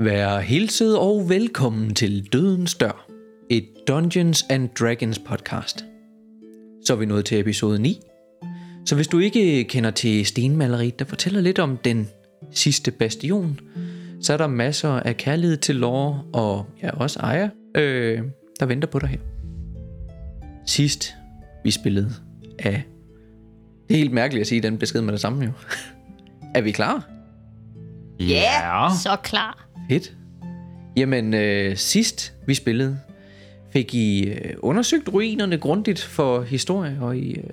Vær hilset og velkommen til Dødens Dør, et Dungeons and Dragons podcast. Så er vi nået til episode 9. Så hvis du ikke kender til stenmaleriet, der fortæller lidt om den sidste bastion, så er der masser af kærlighed til lore og ja, også ejer, øh, der venter på dig her. Sidst vi spillede af... Det er helt mærkeligt at sige den besked med det samme jo. er vi klar? Ja, så klar. Fedt. Jamen, øh, sidst vi spillede, fik I øh, undersøgt ruinerne grundigt for historie, og I, øh,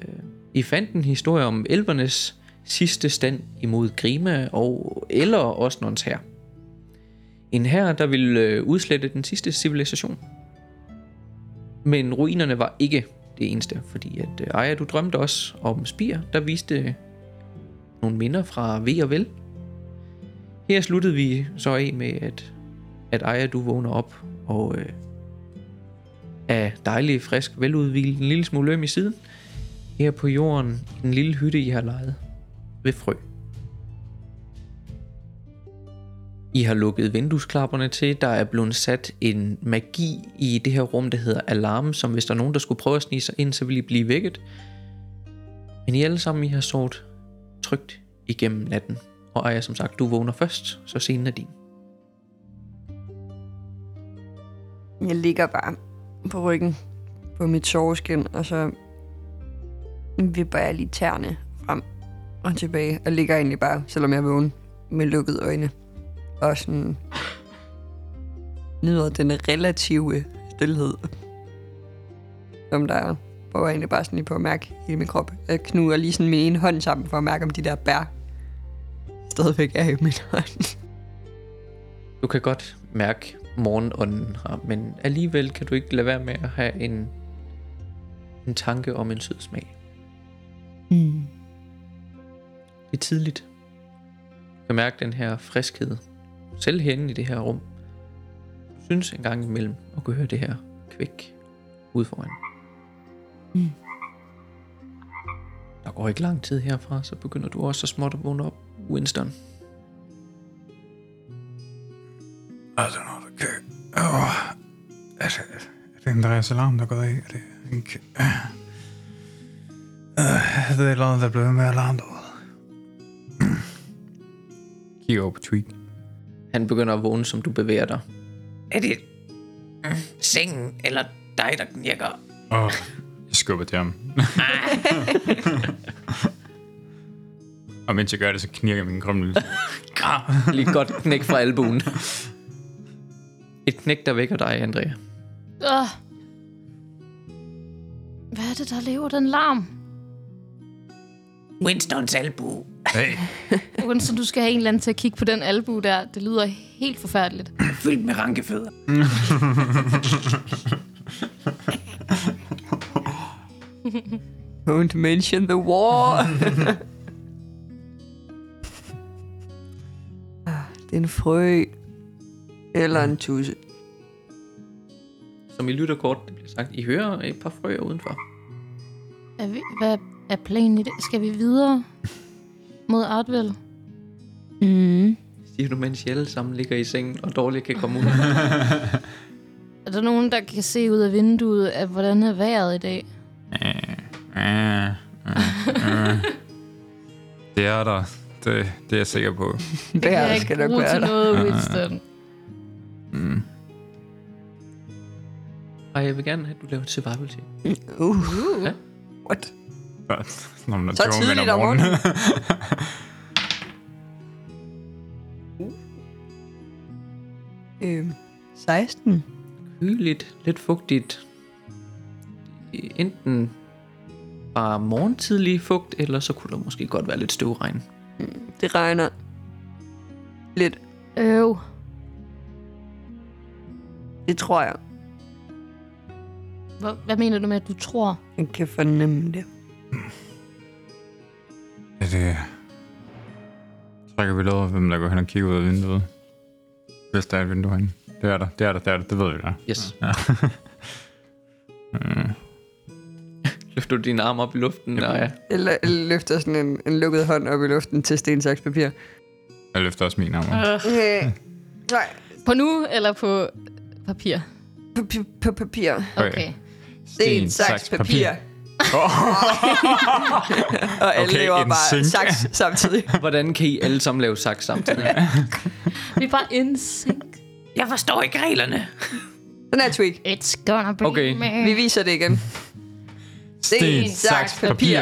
I fandt en historie om elvernes sidste stand imod Grima og eller Osnons her. En her, der ville øh, udslette den sidste civilisation. Men ruinerne var ikke det eneste, fordi at øh, Aya, du drømte også om spire, der viste nogle minder fra V og Vel, her sluttede vi så af med, at, at Aya, du vågner op og øh, er dejlig, frisk, veludvilet, en lille smule øm i siden. Her på jorden, i den lille hytte, I har lejet ved frø. I har lukket vinduesklapperne til. Der er blevet sat en magi i det her rum, der hedder alarm, som hvis der er nogen, der skulle prøve at snige sig ind, så vil I blive vækket. Men I alle sammen, I har sovet trygt igennem natten. Og Aya, som sagt, du vågner først, så scenen er din. Jeg ligger bare på ryggen på mit soveskin, og så vipper jeg lige tæerne frem og tilbage, og ligger egentlig bare, selvom jeg er vågen, med lukkede øjne. Og sådan nyder den relative stillhed, som der er. Hvor jeg egentlig bare sådan lige på at mærke i min krop. Jeg knuger lige sådan min en hånd sammen for at mærke, om de der bær stadigvæk er i min hånd. Du kan godt mærke morgenånden her, men alligevel kan du ikke lade være med at have en, en tanke om en sød smag. Mm. Det er tidligt. Du kan mærke den her friskhed, selv herinde i det her rum. Du synes en gang imellem at kunne høre det her kvæk ude foran. Mm. Der går ikke lang tid herfra, så begynder du også så småt at vågne op, Winston. Altså, når der kan... Åh, altså, er det Andreas alarm, der er gået af? Er det ikke... Øh, det er et eller andet, der er blevet med alarm derude. Kigger over på Tweak. Han begynder at vågne, som du bevæger dig. Er det mm, sengen eller dig, der knirker? Åh, oh, jeg skubber til ham. Og mens jeg gør det, så knirker min krumle. Lige godt knæk fra albuen. Et knæk, der vækker dig, Andrea. Øh. Hvad er det, der lever den larm? Winstons albu. Hey, Winston, du skal have en eller anden til at kigge på den albu der. Det lyder helt forfærdeligt. Fyldt med rankefødder. Don't mention the war. En frø. Eller en tusse. Som I lytter kort, det bliver sagt. I hører et par frøer udenfor. Er vi, hvad er planen i det? Skal vi videre mod Artvel? Mm. Siger du, mens I alle sammen ligger i sengen og dårligt kan komme ud. der nogen, der kan se ud af vinduet, af hvordan er vejret i dag? Øh, øh, øh. Det er der. Det, det er jeg sikker på. Det kan jeg skal ikke nok bruge være til der. noget, Winston. Mm. Og jeg vil gerne have, at du laver et survival check. Uh, Ja. what? Når man er Så tidligt om om morgenen. Øh, 16. Hyligt, lidt fugtigt. Enten bare morgentidlig fugt, eller så kunne der måske godt være lidt støvregn. Det regner lidt. Øv. Det tror jeg. Hvad, hvad mener du med, at du tror? Jeg kan fornemme det. Ja, det... Trækker vi over, hvem der går hen og kigger ud af vinduet. Hvis der er et vindue herinde. Det er der, det er der, det er der. Det ved vi da. Yes. Ja. Løfter du dine arme op i luften? Ja. ja. Eller, eller løfter sådan en, en lukket hånd op i luften til sten, saks, papir. Jeg løfter også min arm. op. Øh, nej, På nu, eller på papir? på, på, på papir. Okay. Sten, saks, papir. Og alle Okay, laver bare sync. saks samtidig. Hvordan kan I alle sammen lave saks samtidig? Vi er bare in sync. Jeg forstår ikke reglerne. Den er tweak. It's gonna be Okay. me. Vi viser det igen. Sten, saks, papir.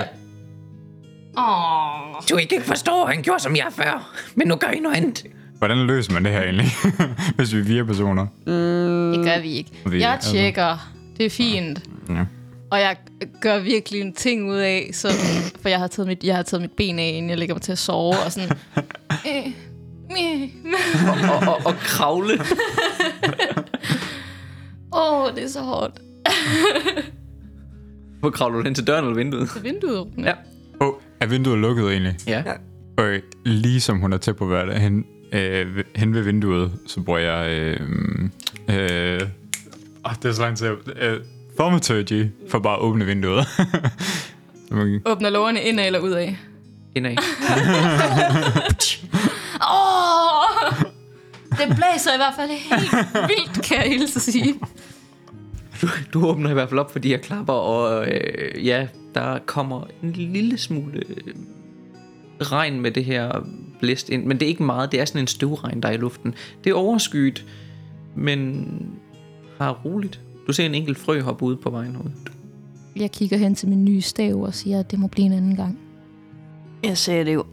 Åh. Du ikke forstår, han gjorde som jeg før. Men nu gør I noget andet. Hvordan løser man det her egentlig, hvis vi er fire personer? Det gør vi ikke. Vi- Jeg altså- tjekker. Det er fint. Ja. Og jeg gør virkelig en ting ud af, sådan, for jeg har, taget mit, jeg har taget mit ben af, inden jeg lægger mig til at sove, og sådan... Øh, meh. Og, og, og kravle. Åh, oh, det er så hårdt. Hvor kravler du hen til døren eller vinduet? Så vinduet. Ja. Åh, oh, er vinduet lukket egentlig? Ja. Og lige som hun er tæt på hverdag, hen, øh, ved- hen ved vinduet, så bruger jeg... Øh, øh, oh, det er så langt til. Øh, thaumaturgy for bare at åbne vinduet. så man, Åbner lårene indad eller udad. Indad. Åh! Det blæser i hvert fald helt vildt, kan jeg hilse at sige. Du, du åbner i hvert fald op, fordi jeg klapper, og øh, ja, der kommer en lille smule øh, regn med det her blæst ind. Men det er ikke meget, det er sådan en støvregn, der er i luften. Det er overskyet, men har roligt. Du ser en enkelt frø hoppe ud på vejen ud. Jeg kigger hen til min nye stav og siger, at det må blive en anden gang. Jeg sagde det jo.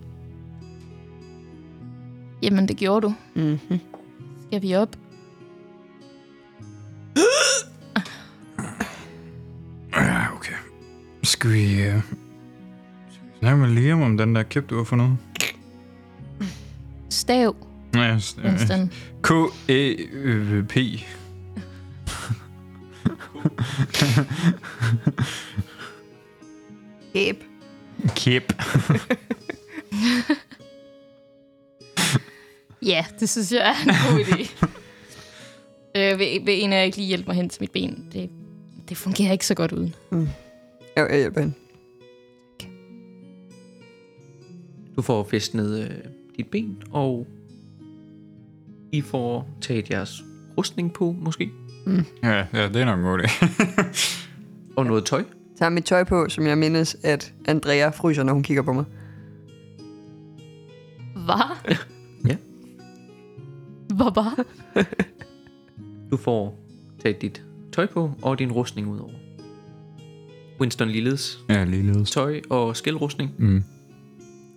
Jamen, det gjorde du. Mm-hmm. Skal vi op? Skal vi... Øh, snakke med Liam om den der kæp, du har fundet? Stav, Ja, øh, Winston. K-E-P. Kæb. Kæp. Ja, det synes jeg er en god idé. øh, vil, vil en af jer ikke lige hjælpe mig hen til mit ben? Det, det fungerer ikke så godt uden. Jo, jeg hjælper hende. Du får fæstnet øh, dit ben, og I får taget jeres rustning på, måske. Ja, ja, det er nok en god idé. Og noget tøj. Tager mit tøj på, som jeg mindes, at Andrea fryser, når hun kigger på mig. Hvad? Ja. Hvad bare? Du får taget dit tøj på, og din rustning ud over. Winston Lilledes ja, ligeledes. tøj og skældrustning. Mm.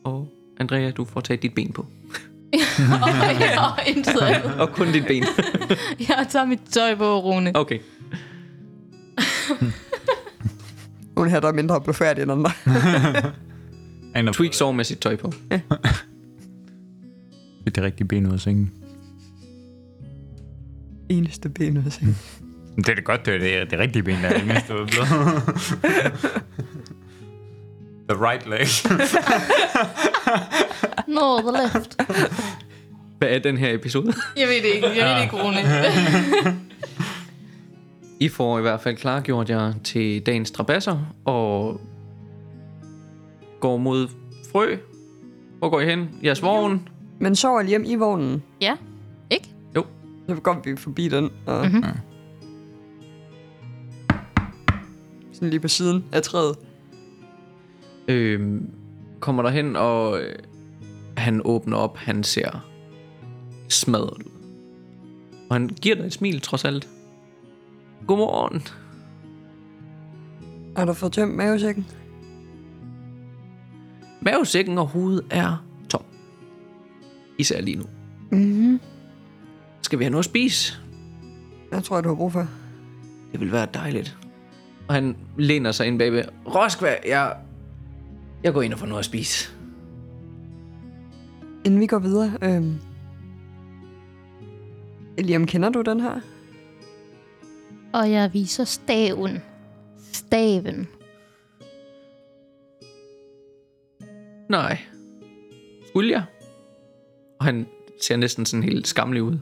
Og Andrea, du får taget dit ben på. og, ja, og intet andet. Og kun dit ben. Jeg tager mit tøj på, Rune. Okay. Hun her, der er mindre blufærdig end andre. Andre Tweak sover med sit tøj på. Det rigtige ben ud af sengen. Eneste ben ud af sengen. Det er det godt, det er det, det rigtige ben, der er ud af The right leg. No, the left. Hvad er den her episode? Jeg ved det ikke. Jeg ved det ikke, Rune. I får i hvert fald klargjort jer til dagens strabasser, og går mod frø. Hvor går I hen? Jeres vogn? Men sover hjem i vognen. ja, ikke? Så går vi forbi den. Og Mhm. Sådan lige på siden af træet. øh, kommer der hen, og øh, han åbner op. Han ser smadret ud. Og han giver dig et smil, trods alt. Godmorgen. Har du fået tømt mavesækken? Mavesækken og hovedet er tom. Især lige nu. Mhm. Skal vi have noget at spise? Jeg tror, du har brug for. Det vil være dejligt. Og han læner sig ind bagved. Roskva, jeg, jeg går ind og får noget at spise. Inden vi går videre, øhm... Liam, kender du den her? Og jeg viser staven. Staven. Nej. Skulle jeg? Og han ser næsten sådan helt skamlig ud.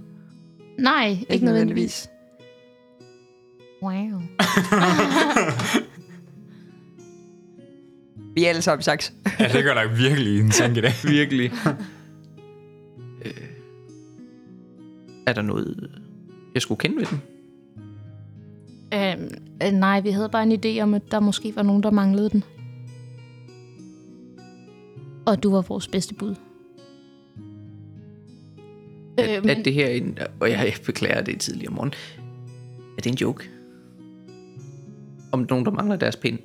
Nej, ikke, ikke nødvendigvis. Wow. Vi er alle sammen saks. Ja, det gør der virkelig en tænke i dag. Virkelig. øh, er der noget, jeg skulle kende ved den? Øhm, øh, nej, vi havde bare en idé om, at der måske var nogen, der manglede den. Og du var vores bedste bud. Er, Øhm. er det her en... Og jeg, jeg beklager det tidligere om morgenen. Er det en joke? Om nogen, der mangler deres pind?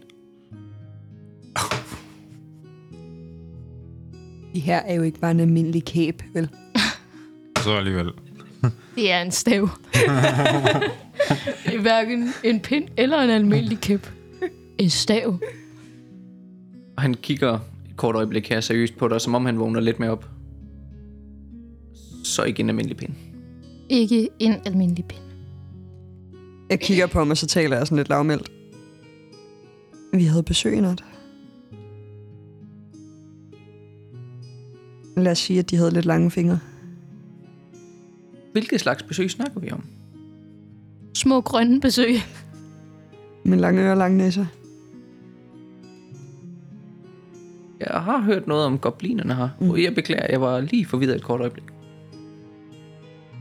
Det her er jo ikke bare en almindelig kæb, vel? Så alligevel. Det er en stav. det er hverken en pind eller en almindelig kæp. En stav. Og han kigger et kort øjeblik her seriøst på dig, som om han vågner lidt mere op. Så ikke en almindelig pind. Ikke en almindelig pind. Jeg kigger på ham, og så taler jeg sådan lidt lavmældt. Vi havde besøg i nat. Lad os sige, at de havde lidt lange fingre. Hvilket slags besøg snakker vi om? Små grønne besøg. Med lange ører og lange næser. Jeg har hørt noget om goblinerne her. Mm. Og jeg beklager, jeg var lige forvirret et kort øjeblik.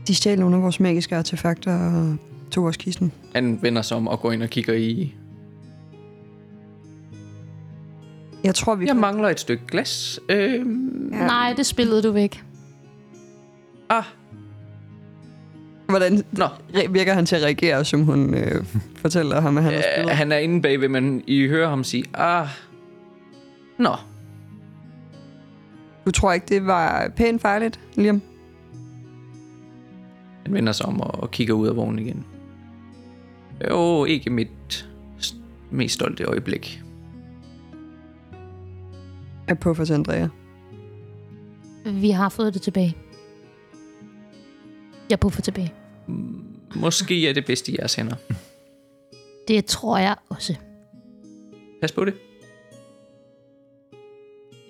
De stjal nogle af vores magiske artefakter og tog vores kisten. Han vender sig om og går ind og kigger i... Jeg tror, vi... Jeg mangler et stykke glas. Øhm, Ja. Nej, det spillede du væk. ah, Hvordan nå. virker han til at reagere, som hun øh, fortæller ham, at han har Øh, spillet? han er inde bagved, men I hører ham sige, ah, nå. Du tror ikke, det var pænt fejligt, Liam? Han vender sig om og, kigger ud af vognen igen. Jo, ikke mit mest stolte øjeblik. Er på for Andrea. Vi har fået det tilbage. Jeg puffer tilbage. Måske er det bedst i jeres hænder. Det tror jeg også. Pas på det.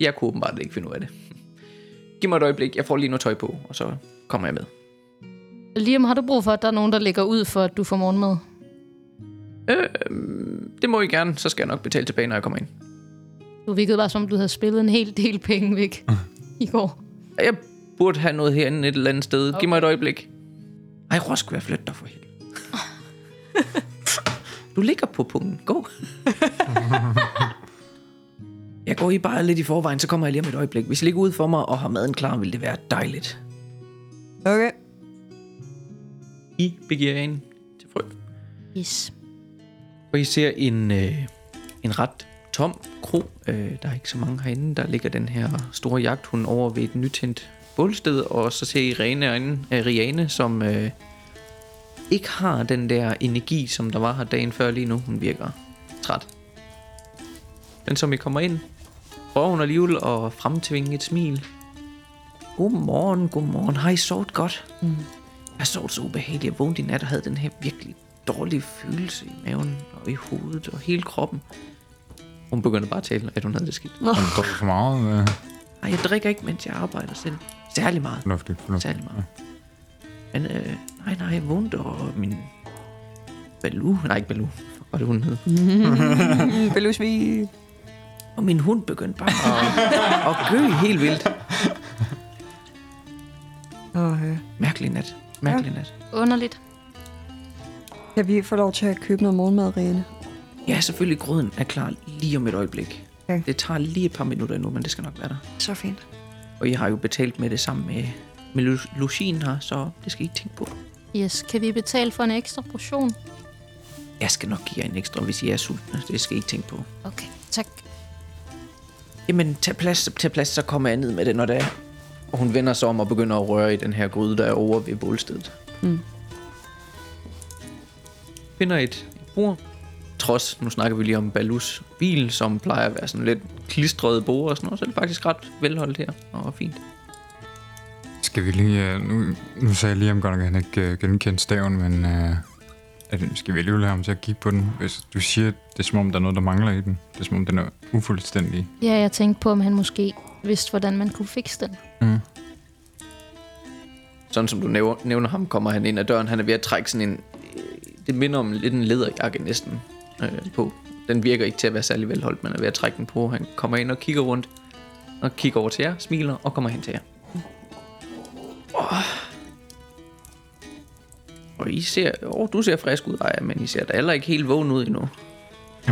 Jeg kunne åbenbart ikke finde ud af det. Giv mig et øjeblik, jeg får lige noget tøj på, og så kommer jeg med. Liam, har du brug for, at der er nogen, der lægger ud for, at du får morgenmad? Øh, det må I gerne, så skal jeg nok betale tilbage, når jeg kommer ind. Du virkede bare, som om du havde spillet en hel del penge væk i går. Jeg burde have noget herinde et eller andet sted. Okay. Giv mig et øjeblik. Ej, Rosk, hvad flytter dig for helvede. du ligger på pungen. Gå. jeg går i bare lidt i forvejen, så kommer jeg lige om et øjeblik. Hvis I ligger ude for mig og har maden klar, vil det være dejligt. Okay. I begiver jer ind til frø. Yes. Og I ser en, øh, en ret tom kro. Øh, der er ikke så mange herinde. Der ligger den her store jagthund over ved et nytændt bålsted. Og så ser I Rene herinde, øh, Riane, som øh, ikke har den der energi, som der var her dagen før lige nu. Hun virker træt. Men som I kommer ind, prøver hun alligevel at fremtvinge et smil. Godmorgen, godmorgen. Har I sovet godt? Mm. Jeg sovet så ubehageligt. Jeg vågnede i nat og havde den her virkelig dårlige følelse i maven og i hovedet og hele kroppen. Hun begyndte bare at tale, at hun havde det skidt. Han drikker for meget. Øh, Nej, jeg drikker ikke, mens jeg arbejder selv. Særlig meget. fornuftigt, fornuftigt. Særlig meget. Men øh, nej, nej, jeg vågnede, og min... Baloo, nej ikke fuck, hvad det hun hed. Mm, Belusvi. Og min hund begyndte bare at, at gø helt vildt. Åh, ja. Mærkelig nat. Mærkelig nat. Underligt. Kan vi få lov til at købe noget morgenmad, Riane? Ja, selvfølgelig, grøden er klar lige om et øjeblik. Okay. Det tager lige et par minutter endnu, men det skal nok være der. Så fint. Og jeg har jo betalt med det sammen med, med Lucien her, så det skal I ikke tænke på. Yes, kan vi betale for en ekstra portion? Jeg skal nok give jer en ekstra, hvis I er sultne. Det skal I ikke tænke på. Okay, tak. Jamen, tag plads, tag plads, så kommer jeg ned med det, når det er. Og hun vender sig om og begynder at røre i den her gryde, der er over ved bålstedet. Mm. Finder et bord. Trods, nu snakker vi lige om Balus bil, som plejer at være sådan lidt klistrede bord og sådan noget, så er det faktisk ret velholdt her og fint. Skal vi lige... Uh, nu, nu sagde jeg lige om godt nok, at han ikke uh, genkendte staven, men... Uh, er det, skal vi alligevel have ham til at kigge på den? Hvis du siger, det er som om, der er noget, der mangler i den. Det er som om, den er ufuldstændig. Ja, jeg tænkte på, om han måske vidste, hvordan man kunne fikse den. Mm. Sådan som du nævner, nævner ham, kommer han ind ad døren. Han er ved at trække sådan en... øh, Det minder om lidt en læderjakke næsten øh, på. Den virker ikke til at være særlig velholdt, men er ved at trække den på. Han kommer ind og kigger rundt. Og kigger over til jer, smiler og kommer hen til jer. Oh. Og I ser... Åh, oh, du ser frisk ud, Aya, men I ser da heller ikke helt vågen ud endnu.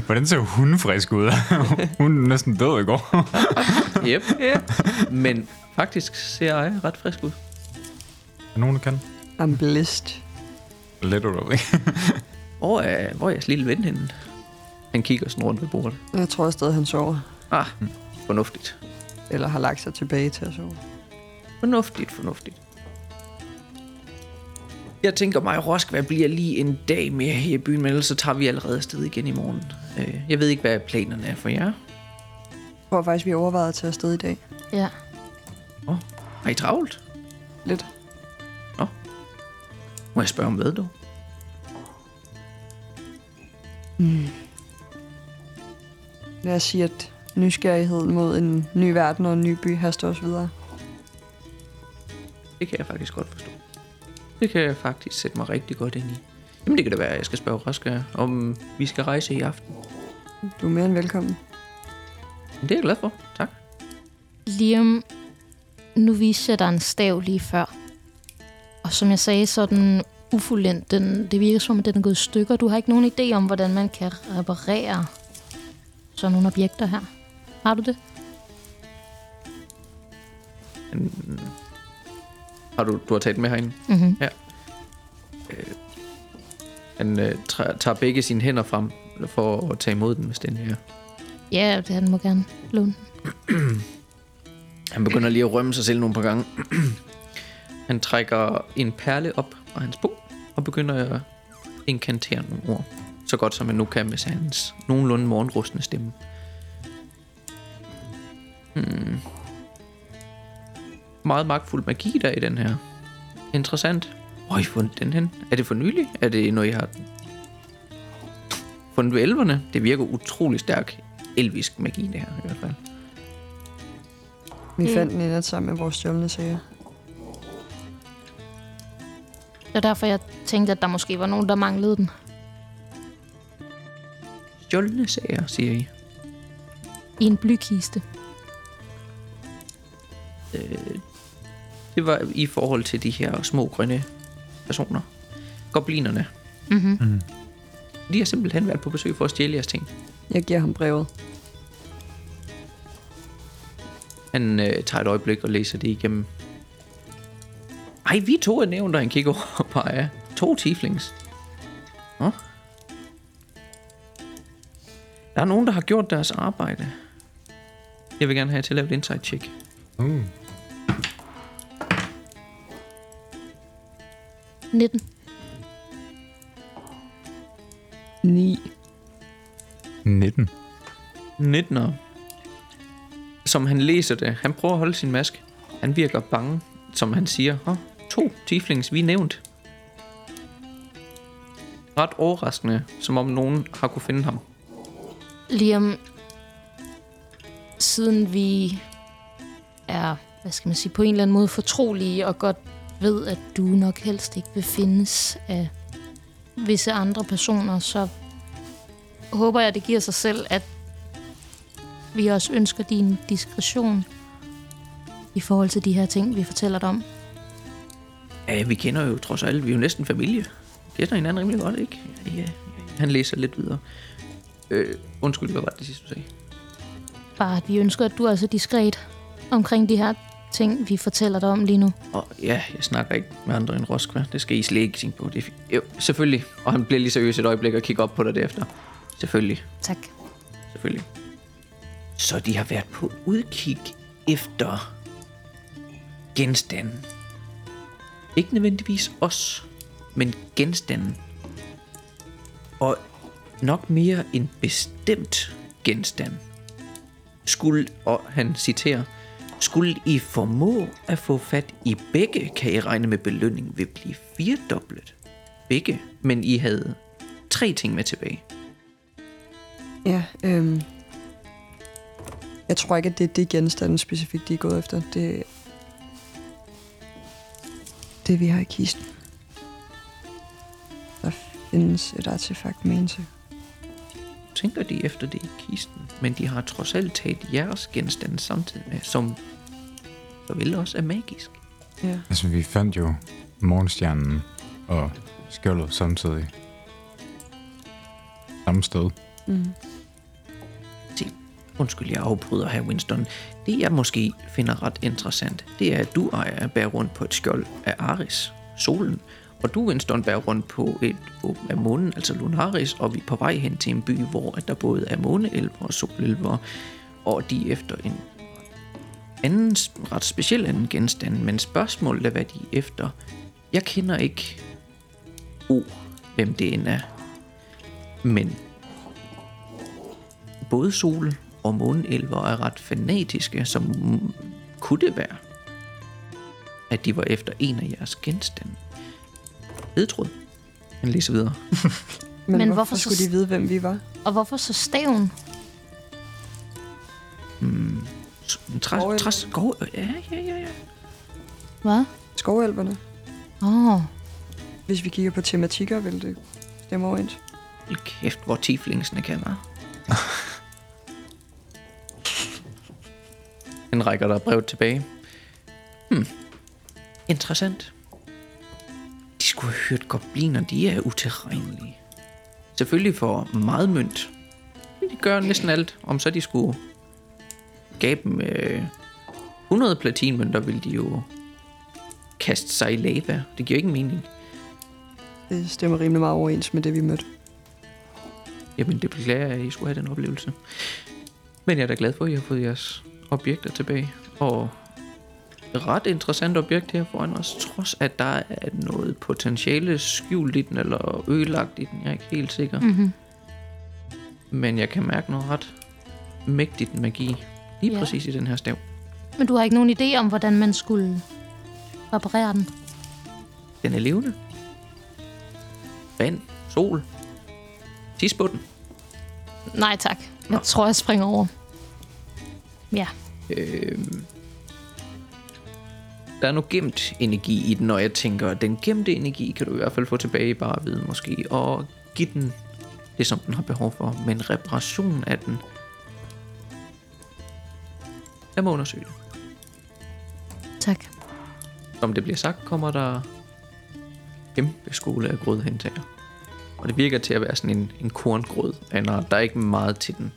Hvordan ser hun frisk ud? hun er næsten død i går. Yep. Yeah. Men faktisk ser Aya ret frisk ud. er nogen, der kan? I'm blessed. Ikke? Hvor er, hvor er jeres lille ven henne? Han kigger sådan rundt ved bordet. Jeg tror stadig, han sover. Ah, fornuftigt. Eller har lagt sig tilbage til at sove. Fornuftigt, fornuftigt. Jeg tænker mig, at Roskva bliver lige en dag mere her i byen, men ellers så tager vi allerede afsted igen i morgen. Øh, Jeg ved ikke, hvad planerne er for jer. Jeg tror faktisk, vi er overvejet at tage afsted i dag. Ja. Oh, har I travlt? Lidt. Må jeg spørge om hvad, du? Lad os sige, at nysgerrigheden mod en ny verden og en ny by haster os videre. Det kan jeg faktisk godt forstå. Det kan jeg faktisk sætte mig rigtig godt ind i. Jamen det kan da være, at jeg skal spørge Roskva, om vi skal rejse i aften. Du er mere end velkommen. Men det er jeg glad for. Tak. Liam, nu viste jeg dig en stav lige før. Og som jeg sagde, så er den ufuldendt. Den, det virker som, at den er gået i stykker. Du har ikke nogen idé om, hvordan man kan reparere sådan nogle objekter her. Har du det? Har du, du har taget den med herinde? Mm-hmm. Han øh, træ- tager begge sine hænder frem for at tage imod den, hvis den her. Ja, det han må gerne låne. Han begynder lige at rømme sig selv nogle par gange. han trækker en perle op fra hans bog og begynder at inkantere nogle ord. Så godt som han nu kan med hans nogenlunde morgenrustende stemme. Hmm. Meget magtfuld magi der er i den her. Interessant. Hvor har I fundet den hen? Er det for nylig? Er det noget, I har fundet ved elverne? Det virker utrolig stærk elvisk magi, det her i hvert fald. Vi Mm. fandt den i nat sammen med vores stjålne sager. Det er derfor, jeg tænkte, at der måske var nogen, der manglede den. Stjålne sager, siger I. I en blykiste. Øh, det var i forhold til de her små grønne personer. Goblinerne. Mm-hmm. Mm. De har simpelthen været på besøg for at stjæle jeres ting. Jeg giver ham brevet. Han øh, tager et øjeblik og læser det igennem. Ej, vi to er nævnt, og han kigger over på Aya. To tieflings. Nå. Der er nogen, der har gjort deres arbejde. Jeg vil gerne have til at lave et insight check. Uh. 19. 9. 19. 19. Som han læser det. Han prøver at holde sin maske. Han virker bange, som han siger. Åh, to tieflings, vi er nævnt. Ret overraskende, som om nogen har kunne finde ham. Liam, siden vi er, hvad skal man sige, på en eller anden måde fortrolige og godt ved, at du nok helst ikke vil findes af visse andre personer, så håber jeg, det giver sig selv, at vi også ønsker din diskretion i forhold til de her ting, vi fortæller dig om. Ja, vi kender jo trods alt, vi er jo næsten familie. Kender hinanden rimelig godt, ikke? Ja, han læser lidt videre. Øh, undskyld, hvad var det sidste, du sagde? Bare, at vi ønsker, at du er så diskret omkring de her ting, vi fortæller dig om lige nu. Og ja, jeg snakker ikke med andre end Roskva. Det skal I slet ikke tænke på. Det jo, selvfølgelig. Og han bliver lige seriøs et øjeblik og kigger op på dig derefter. Selvfølgelig. Tak. Selvfølgelig. Så de har været på udkig efter genstanden. Ikke nødvendigvis os, men genstanden. Og nok mere en bestemt genstand. Skulle, og han citerer, skulle I formå at få fat i begge, kan I regne med belønning vil blive firedoblet. Begge, men I havde tre ting med tilbage. Ja, øhm... Jeg tror ikke, at det er det genstande specifikt, de er gået efter. Det det, vi har i kisten. Der findes et artefakt med en til. tænker de efter det i kisten, men de har trods alt taget jeres genstande samtidig med, som så vel også er magisk. Ja. Altså, vi fandt jo morgenstjernen og skjoldet samtidig. Samme sted. Mm. Undskyld, jeg afbryder her, Winston. Det, jeg måske finder ret interessant, det er, at du ejer bærer rundt på et skjold af Aris, solen, og du, Winston, bærer rundt på et åben af månen, altså Lunaris, og vi er på vej hen til en by, hvor at der både er måneelver og solelver, og de er efter en anden, ret speciel anden genstand, men spørgsmålet er, hvad de er efter. Jeg kender ikke O, hvem det end er, men både sol og månelver er ret fanatiske, som mm, kunne det være, at de var efter en af jeres genstande. Ledtråd. Han læser videre. Men, Men hvorfor, hvorfor hvorfor så- skulle de vide, hvem vi var? Og hvorfor så staven? Mm, s- en træs, træs, skov, ja, ja, ja, ja. Hvad? Skovelverne. Åh, oh, Hvis vi kigger på tematikker, vil det stemme overens. Hold kæft, hvor tieflingsene kan være. Han rækker dig brevet tilbage. Hmm. Interessant. De skulle have hørt gobliner, de er utilregnelige. Selvfølgelig for meget mønt. De gør næsten alt. Om så de skulle gabe dem øh, 100 platinmønter, ville de jo kaste sig i lava. Det giver ikke mening. Det stemmer rimelig meget overens med det, vi mødte. Jamen, det beklager jeg, at I skulle have den oplevelse. Men jeg er da glad for, at I har fået jeres objekter tilbage. Og et ret interessant objekt her foran os, trods at der er noget potentiale skjult i den, eller ødelagt i den. Jeg er ikke helt sikker. mm-hmm. Men jeg kan mærke noget ret mægtigt magi. Lige Ja. præcis i den her stav. Men du har ikke nogen idé om, hvordan man skulle reparere den? Den er levende. Vand, sol. Tis på den. Nej tak. Jeg tror, jeg springer over. Ja. Øhm, der er noget gemt energi i den, og jeg tænker, at den gemte energi kan du i hvert fald få tilbage bare ved måske, og give den det, som den har behov for. Men reparationen af den, lad mig undersøge det. Tak. Som det bliver sagt, kommer der kæmpe skole af grødhentager. Og det virker til at være sådan en, en korngrød af en art. Der er ikke meget til den.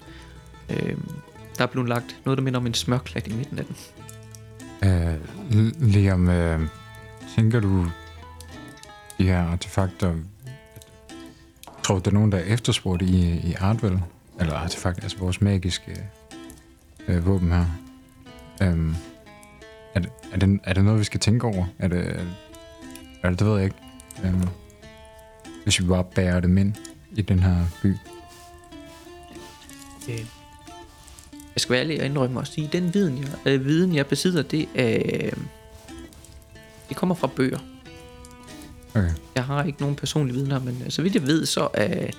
Øhm, der er blevet lagt noget, der minder om en smørklat i midten af den. Øh, Liam, øh, tænker du, de her artefakter, tror du, der er nogen, der er efterspurgt i, i Artwell? Eller artefakt, altså vores magiske øh, våben her. Øhm, er, det, er, det, er det noget, vi skal tænke over? Er det, er det, er det, det ved jeg ikke. Øhm, hvis vi bare bærer dem ind i den her by. Øh, Jeg skal være ærlig og indrømme og sige, den viden, jeg, øh, viden, jeg besidder, det, er, det kommer fra bøger. Okay. Jeg har ikke nogen personlig viden her, men øh, så vidt jeg ved, så er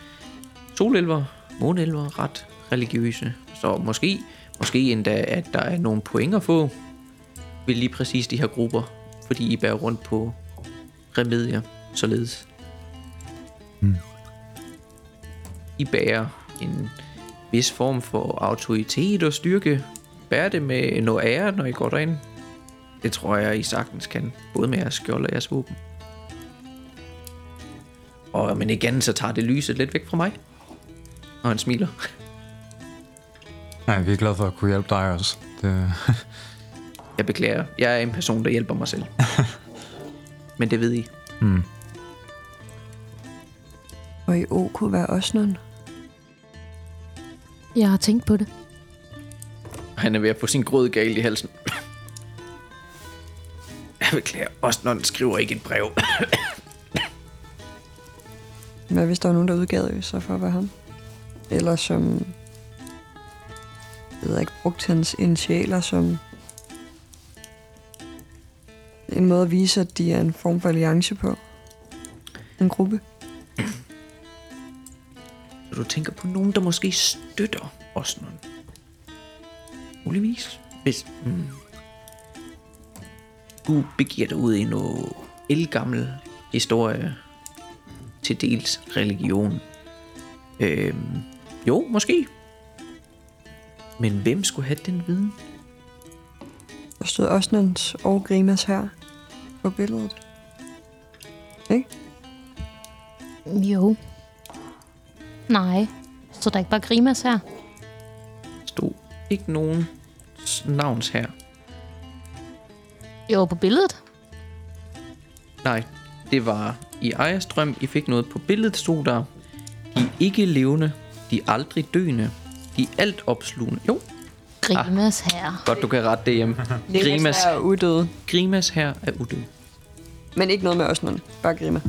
solelver, månelver ret religiøse. Så måske, måske endda, at der er nogle point at få ved lige præcis de her grupper, fordi I bærer rundt på remedier, således. Mm. I bærer en vis form for autoritet og styrke. Bær det med noget ære, når I går derind. Det tror jeg, I sagtens kan. Både med jeres skjold og jeres våben. Og men igen, så tager det lyset lidt væk fra mig. Og han smiler. Nej, vi er glade for at kunne hjælpe dig også. Det, Jeg beklager. Jeg er en person, der hjælper mig selv. Men det ved I. mm. Og i O kunne være også nogen. Jeg har tænkt på det. Han er ved at få sin grød galt i halsen. Jeg beklager. Også når han skriver ikke et brev. Hvad hvis der var nogen, der udgav sig for at være ham? Eller som... Jeg ved ikke, brugt hans initialer som... En måde at vise, at de er en form for alliance på. En gruppe. Du tænker på nogen, der måske støtter os nogen. Muligvis. Hvis mm, du begiver dig ud i noget elgammel historie, til dels religion. Øhm, jo, måske. Men hvem skulle have den viden? Der stod Osnans og Grimas her på billedet. Ikke? Jo. Nej. Så der er ikke bare Grimas her? Stod ikke nogen navns her. Jo, på billedet. Nej, det var i Ejerstrøm, I fik noget på billedet, stod der. De ikke levende, de aldrig døende, de alt opslugende. Jo, Grimas her. godt du kan rette det hjem. Grimas, er uddøde. Grimas her er uddød. Men ikke noget med Osnan. Bare Grima.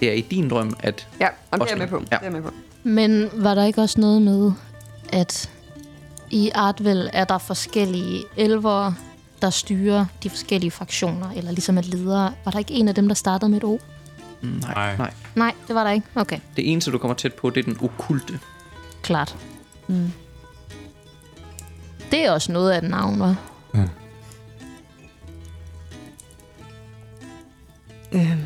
Det er i din drøm, at... Ja, om det er jeg med på. Ja. Det er jeg med på. Men var der ikke også noget med, at i Artvel er der forskellige elver, der styrer de forskellige fraktioner, eller ligesom er ledere. Var der ikke en af dem, der startede med et O? Nej, Nej. nej. Nej, det var der ikke. Okay, Det eneste, du kommer tæt på, det er den okulte. klart. Mm. Det er også noget af et navn, var. ja. Øhm.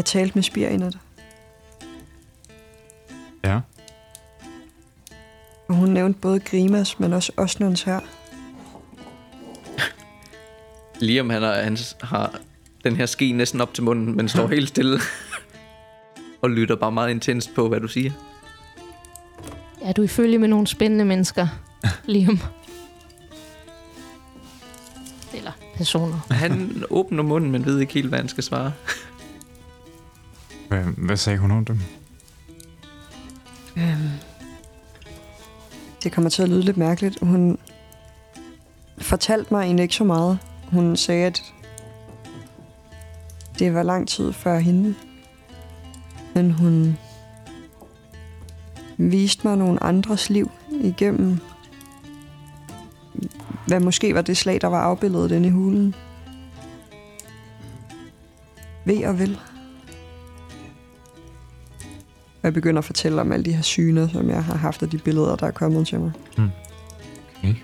Jeg talte med Spir i nat, ja. og hun nævnte både Grimas, men også Osnans her. Liam, han har, han har den her ski næsten op til munden, men står helt stille. og lytter bare meget intenst på, hvad du siger. Er du i følge med nogle spændende mennesker, Liam? Eller personer. Han åbner munden, men ved ikke helt, hvad han skal svare. Hvad, hvad sagde hun om dem? Øhm. Det kommer til at lyde lidt mærkeligt. Hun fortalte mig egentlig ikke så meget. Hun sagde, at det var lang tid før hende. Men hun viste mig nogle andres liv igennem, hvad måske var det slag, der var afbildet inde i hulen. Ved og vel. Og jeg begynder at fortælle om alle de her syner, som jeg har haft, og de billeder, der er kommet til mig. Okay.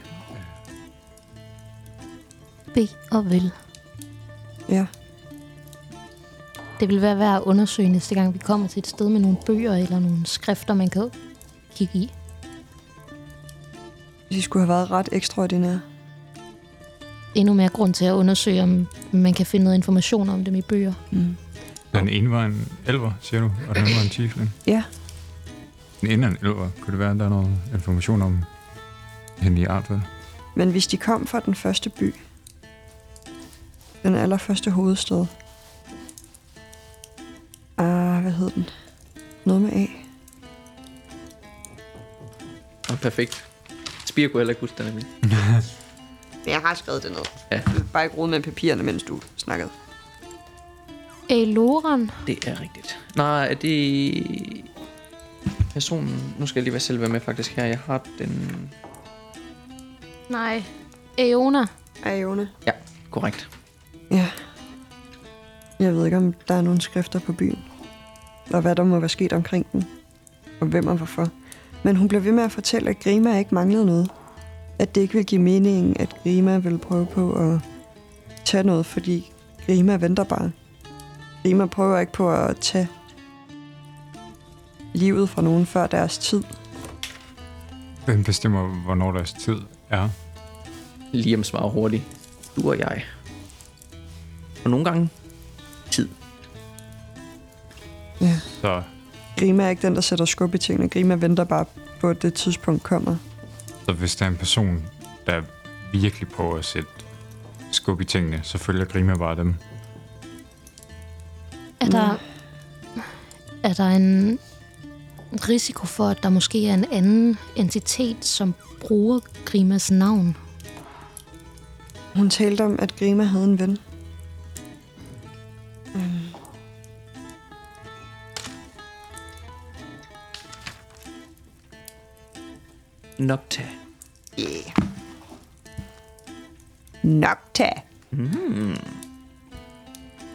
B og vel. Ja, Det vil være værd at undersøge næste gang, vi kommer til et sted med nogle bøger eller nogle skrifter, man kan kigge i. de skulle have været ret ekstraordinære. Endnu mere grund til at undersøge, om man kan finde noget information om dem i bøger. Mm. Den ene var en elver, siger du, og den anden var en tiefling. Ja, Den ene er en elver. Kunne det være, at der er noget information om hende i Artvel? men hvis de kom fra den første by, den allerførste hovedstad, ah, hvad hed den? Noget med A. Og perfekt. Spire kunne heller ikke huske det nemlig. Men jeg har skrevet det ned. Ja. Du bare ikke rode med papirerne, mens du snakkede. Eloran. Det er rigtigt. Nej, er det... Personen... Nu skal jeg lige være selv være med faktisk her. Jeg har den... Nej. Eona. Ione. Ja, korrekt. Ja. Jeg ved ikke, om der er nogle skrifter på byen. Og hvad der må være sket omkring den. Og hvem og hvorfor. Men hun blev ved med at fortælle, at Grima ikke manglede noget. At det ikke ville give mening, at Grima ville prøve på at tage noget, fordi Grima venter bare. Grima prøver ikke på at tage livet fra nogen før deres tid. Hvem bestemmer, hvornår deres tid er? Liam svarer hurtigt. Du og jeg. Og nogle gange... Tid. Ja. Så Grima er ikke den, der sætter skub i tingene. Grima venter bare på, at det tidspunkt kommer. Så hvis der er en person, der virkelig prøver at sætte skub i tingene, så følger Grima bare dem. Er der, er der en risiko for, at der måske er en anden entitet, som bruger Grimas navn? Hun talte om, at Grima havde en ven. Øhm. Nocta. Yeah. Nocta. Mm.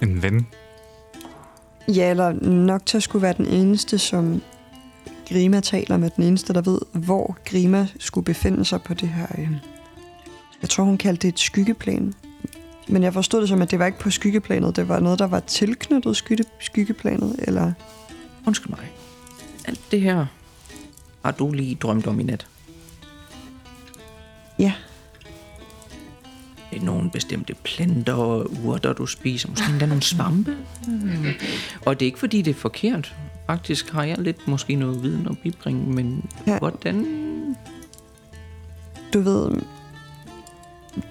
En ven. Ja, eller Nocta skulle være den eneste, som Grima taler med. Den eneste, der ved, hvor Grima skulle befinde sig på det her... Øh. Jeg tror, hun kaldte det et skyggeplan. Men jeg forstod det som, at det var ikke på skyggeplanet. Det var noget, der var tilknyttet skygge, skyggeplanet, eller... Undskyld mig. Alt det her har du lige drømt om i nat. Ja. Nogle bestemte planter og urter, du spiser. Måske endda nogle svampe. Mm. Og det er ikke, fordi det er forkert. Faktisk har jeg lidt måske noget viden at bibringe, men Ja. ja. hvordan... Du ved,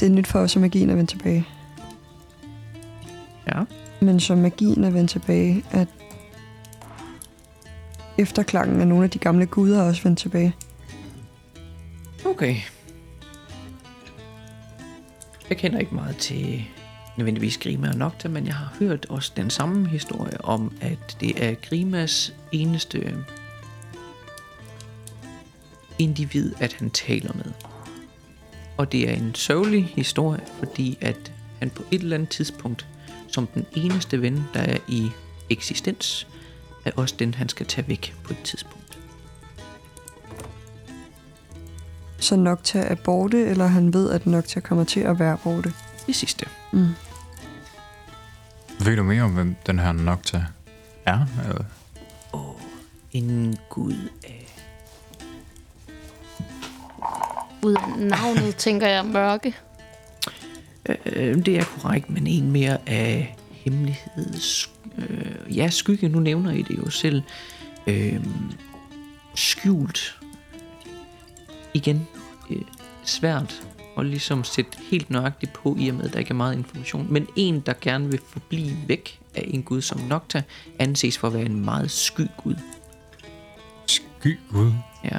det er nyt for os, at magien er vendt tilbage. Ja. Men som magien er vendt tilbage, at efterklangen af nogle af de gamle guder er også vendt tilbage. Okay. Jeg kender ikke meget til nødvendigvis Grima og Nocta, men jeg har hørt også den samme historie om, at det er Grimas eneste individ, at han taler med. Og det er en sørgelig historie, fordi at han på et eller andet tidspunkt, som den eneste ven, der er i eksistens, er også den, han skal tage væk på et tidspunkt. Så Nocta er borte, eller han ved, at Nocta kommer til at være borte. Det sidste. Mm. Ved du mere om, hvem den her Nocta er? Eller? En gud af Ud af navnet, tænker jeg, mørke. Øh, det er korrekt, men en mere af hemmeligheds... Øh, ja, skygge, nu nævner I det jo selv. Øh, skjult. Igen, øh, svært at ligesom sætte helt nøjagtigt på, i og med, at der ikke er meget information. Men en, der gerne vil forblive væk af en gud som Nocta, anses for at være en meget sky gud. Sky Gud? Ja.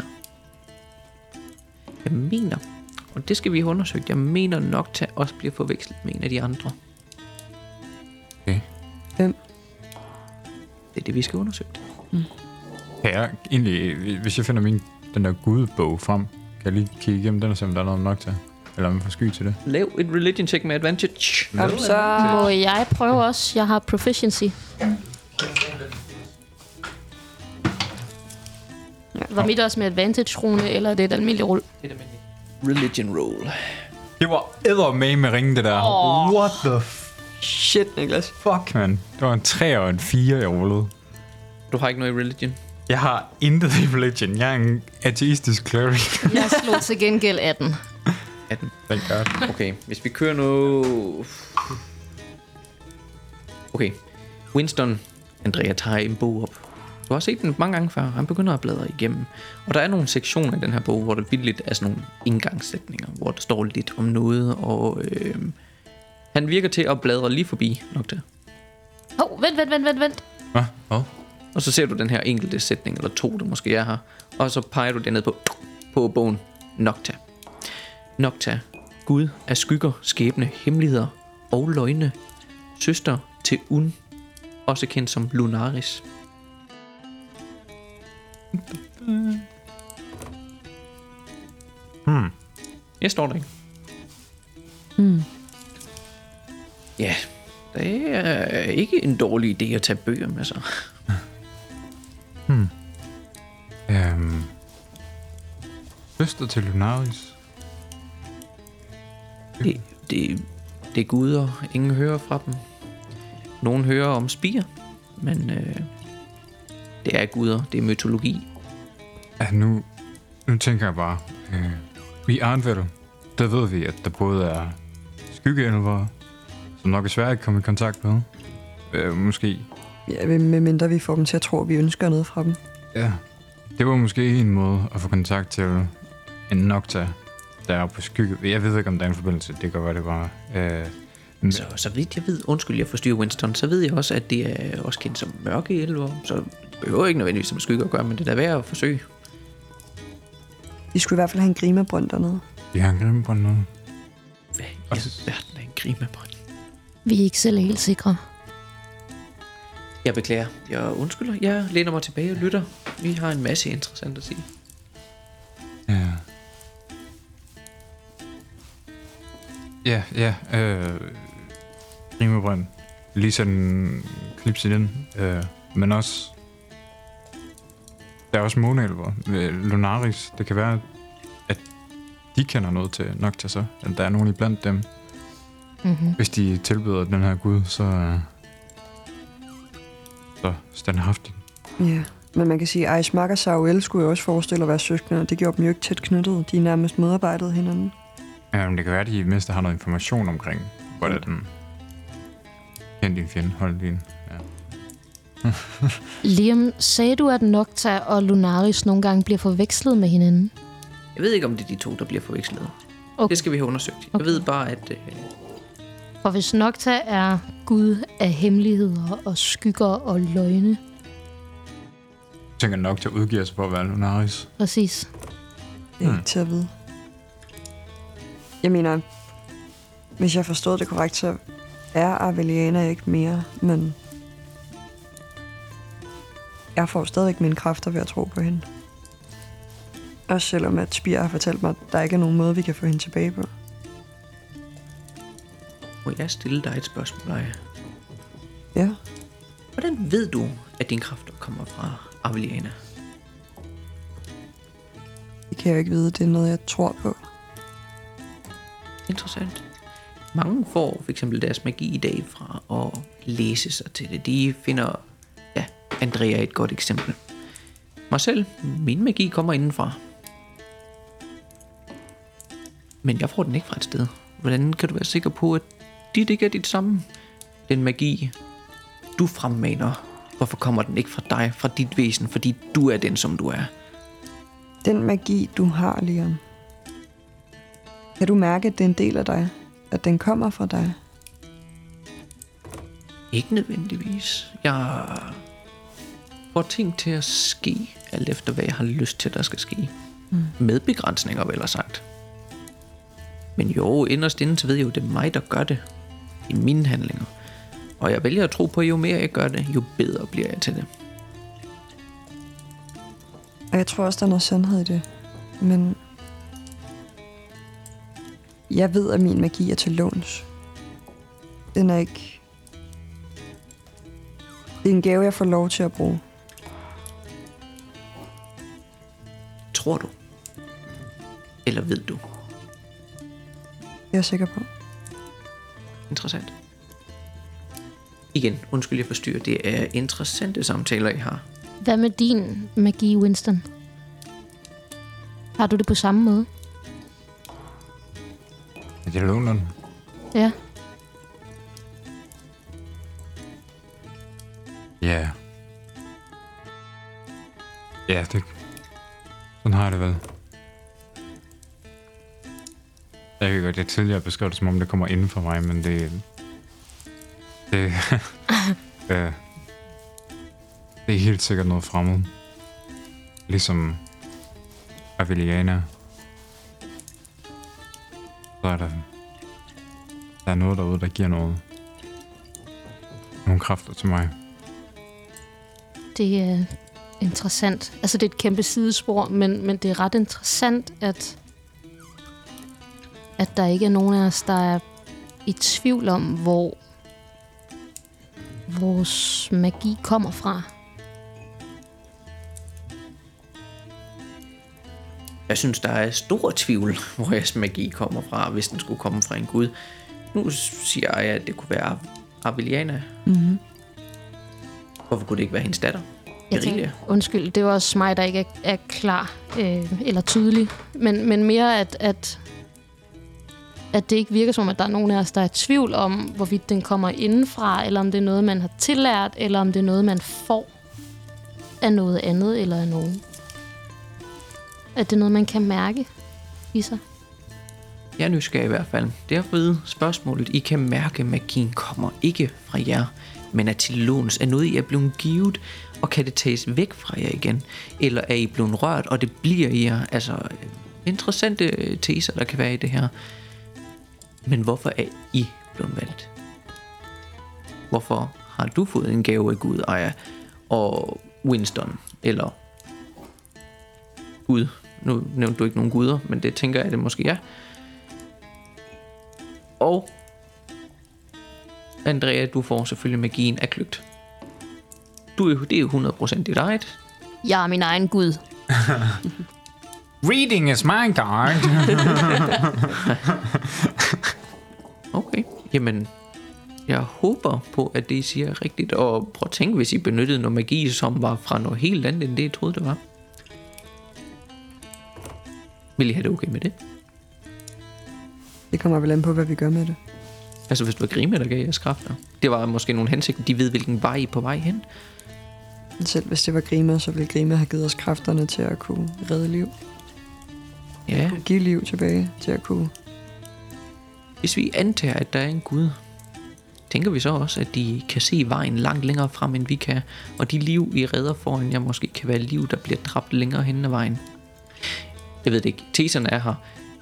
Jeg mener, og det skal vi have undersøgt, jeg mener Nocta også bliver forvekslet med en af de andre. Okay. Hvem? Det er det, vi skal undersøge. Kan jeg egentlig, hvis jeg finder min, den der gudbog frem, kan jeg lige kigge igennem den og se, om der er noget nok til? Eller om jeg får sky til det? Lav et religion check med advantage. Kom så. Må jeg prøve også? Jeg har proficiency. Var mit også med advantage rune eller er det et almindeligt rull? Religion roll. Det var edder med med ringen, det der. Åh. What the f- Shit, Niklas. fuck, man. Det var en 3 og en 4, jeg rullede. Du har ikke noget i religion? Jeg har intet i religion. Jeg er en ateistisk cleric. Jeg slog til gengæld 18. 18. Thank God. Okay, hvis vi kører noget... Okay, Winston, Andrea tager en bog op. Du har set den mange gange før. Han begynder at bladre igennem. Og der er nogle sektioner i den her bog, hvor der vildt er sådan nogle indgangssætninger, hvor der står lidt om noget, og øh, han virker til at bladre lige forbi Nocta. Hov, oh, vent, vent, vent, vent, vent. Hvad? Hvad? Og så ser du den her enkelte sætning, eller to, der måske er her. Og så peger du derned på, på bogen Nocta. Nocta, Gud af skygger, skæbne, hemmeligheder og løgne. Søster til Un, også kendt som Lunaris. Hmm. Jeg står der ikke. Hmm. Ja, det er ikke en dårlig idé at tage bøger med sig. Hmm. Øhm. Søster til Lunaris. Det, det, det er guder. Ingen hører fra dem. Nogen hører om spiger, men øh, det er guder. Det er mytologi. Ja, nu, nu tænker jeg bare, øh, i Arnvel, der ved vi, at der både er skyggeelver, som nok er svært at komme i kontakt med. Øh, måske Ja, med mindre vi får dem til at tro, at vi ønsker noget fra dem. Ja. Det var måske en måde at få kontakt til en Nocta, der er på skygge. Jeg ved ikke, om der er en forbindelse. Det kan være, det var... Øh, men- Så, så vidt jeg ved, undskyld jeg forstyrrer Winston, så ved jeg også, at det er også kendt som mørke elver, så det behøver ikke nødvendigvis som skygge at gøre, men det er da værd at forsøge. De skulle i hvert fald have en grimabrønd dernede. Vi har en grimmebånd nu. Hvad i alverden er en grimebrønd? Vi er ikke selv helt sikre. Jeg beklager. Jeg undskylder. Jeg læner mig tilbage og lytter. Vi har en masse interessant at sige. Ja. Ja, ja. Øh, Rimebrønd. Lige sådan en klips i den. Øh, men også... Der er også måneelver. Lunaris. Det kan være, at de kender noget til nok til så. Eller der er nogen iblandt dem. Mm-hmm. Hvis de tilbyder den her gud, så... Øh, så standhaftigt. Ja. Men man kan sige, at Ice og Sauel skulle jo også forestille at være søskende, og det gjorde dem jo ikke tæt knyttet. De er nærmest modarbejdet hinanden. Ja, men det kan være, at de i det mindste har noget information omkring, hvordan den... Kend din fjende, hold din... Ja. Liam, sagde du, at Nocta og Lunaris nogle gange bliver forvekslet med hinanden? Jeg ved ikke, om det er de to, der bliver forvekslet. Okay. Det skal vi have undersøgt. Jeg Okay. ved bare, at... Øh, For hvis Nocta er gud af hemmeligheder og skygger og løgne, Jeg tænker nok til at udgive sig for at være Lunaris. præcis. Det er Hmm. ikke til at vide. Jeg mener, hvis jeg forstod det korrekt, så er Arveliana ikke mere, men jeg får stadigvæk mine kræfter ved at tro på hende. Også selvom at Spire har fortalt mig, at der ikke er nogen måde, vi kan få hende tilbage på. Må jeg stille dig et spørgsmål, Aya? Ja. Hvordan ved du, at dine kræfter kommer fra Aveliana? Det kan jeg jo ikke vide. Det er noget, jeg tror på. Interessant. Mange får for eksempel deres magi i dag fra at læse sig til det. De finder, ja, Andrea er et godt eksempel. Mig selv, min magi kommer indenfra. Men jeg får den ikke fra et sted. Hvordan kan du være sikker på, at dit ikke er dit samme? Den magi, du fremmaner, hvorfor kommer den ikke fra dig, fra dit væsen, fordi du er den, som du er? Den magi, du har, Leon. Kan du mærke, at det er en del af dig? At den kommer fra dig? Ikke nødvendigvis. Jeg får ting til at ske, alt efter hvad jeg har lyst til, der skal ske. Mm. Med begrænsninger, vel sagt. Men jo, inderst inde, så ved jeg jo, det er mig, der gør det. I mine handlinger. Og jeg vælger at tro på, at jo mere jeg gør det, jo bedre bliver jeg til det. Og jeg tror også, der er noget sandhed i det. Men jeg ved, at min magi er til låns. Den er ikke... Det er en gave, jeg får lov til at bruge. Tror du? Eller ved du? Jeg er sikker på. Interessant. Igen, undskyld, jeg forstyrrer. Det er interessante samtaler, I har. Hvad med din magi, Winston? Har du det på samme måde? Er det London? Ja. Ja. Ja, det... Sådan har jeg det vel. Jeg kan godt, jeg tidligere beskrev det, som om det kommer inden for mig, men det... Det... ja. Det er helt sikkert noget fremmed. Ligesom Aveliana. Så er der... Der er noget derude, der giver noget. Nogle kræfter til mig. Det er interessant. Altså, det er et kæmpe sidespor, men, men det er ret interessant, at, at der ikke er nogen af os, der er i tvivl om, hvor vores magi kommer fra. Jeg synes, der er stor tvivl, hvor jeres magi kommer fra, hvis den skulle komme fra en gud. Nu siger jeg, at det kunne være Aveliana. Mm-hmm. Hvorfor kunne det ikke være hendes datter? Jeg tænker, undskyld, det var også mig, der ikke er, er klar øh, eller tydelig. Men, men mere, at, at at det ikke virker som, at der er nogen af os, der er i tvivl om, hvorvidt den kommer indenfra, eller om det er noget, man har tillært, eller om det er noget, man får af noget andet eller af nogen. At det er noget, man kan mærke i sig. Jeg er nysgerrig i hvert fald. Derved spørgsmålet, I kan mærke, at magien kommer ikke fra jer, men er til låns. Er noget, I er blevet givet, og kan det tages væk fra jer igen? Eller er I blevet rørt, og det bliver i jer? Altså, øh, interessante øh, teser, der kan være i det her. Men hvorfor er I blevet valgt? Hvorfor har du fået en gave af Gud, Aya, og Winston, eller Gud? Nu nævnte du ikke nogen guder, men det tænker jeg, at det måske er. Og Andrea, du får selvfølgelig magien af kløgt. Du er jo, det er jo 100% dit eget. Jeg er min egen gud. Reading is my guide. Okay, jamen, jeg håber på, at det I siger er rigtigt. Og prøv at tænke, hvis I benyttede noget magi, som var fra noget helt andet, end det jeg troede, det var. Vil I have det okay med det? Det kommer vel an på, hvad vi gør med det. Altså, hvis det var Grime, der gav jeres kræfter. Det var måske nogle hensigter, de ved, hvilken vej I er på vej hen. Selv hvis det var Grima, så ville Grima have givet os kræfterne til at kunne redde liv. Ja, Kunne give liv tilbage til at kunne hvis vi antager, at der er en Gud, tænker vi så også, at de kan se vejen langt længere frem, end vi kan, og de liv, vi redder foran jer, måske kan være liv, der bliver dræbt længere hen ad vejen. Jeg ved det ikke. Teserne er her.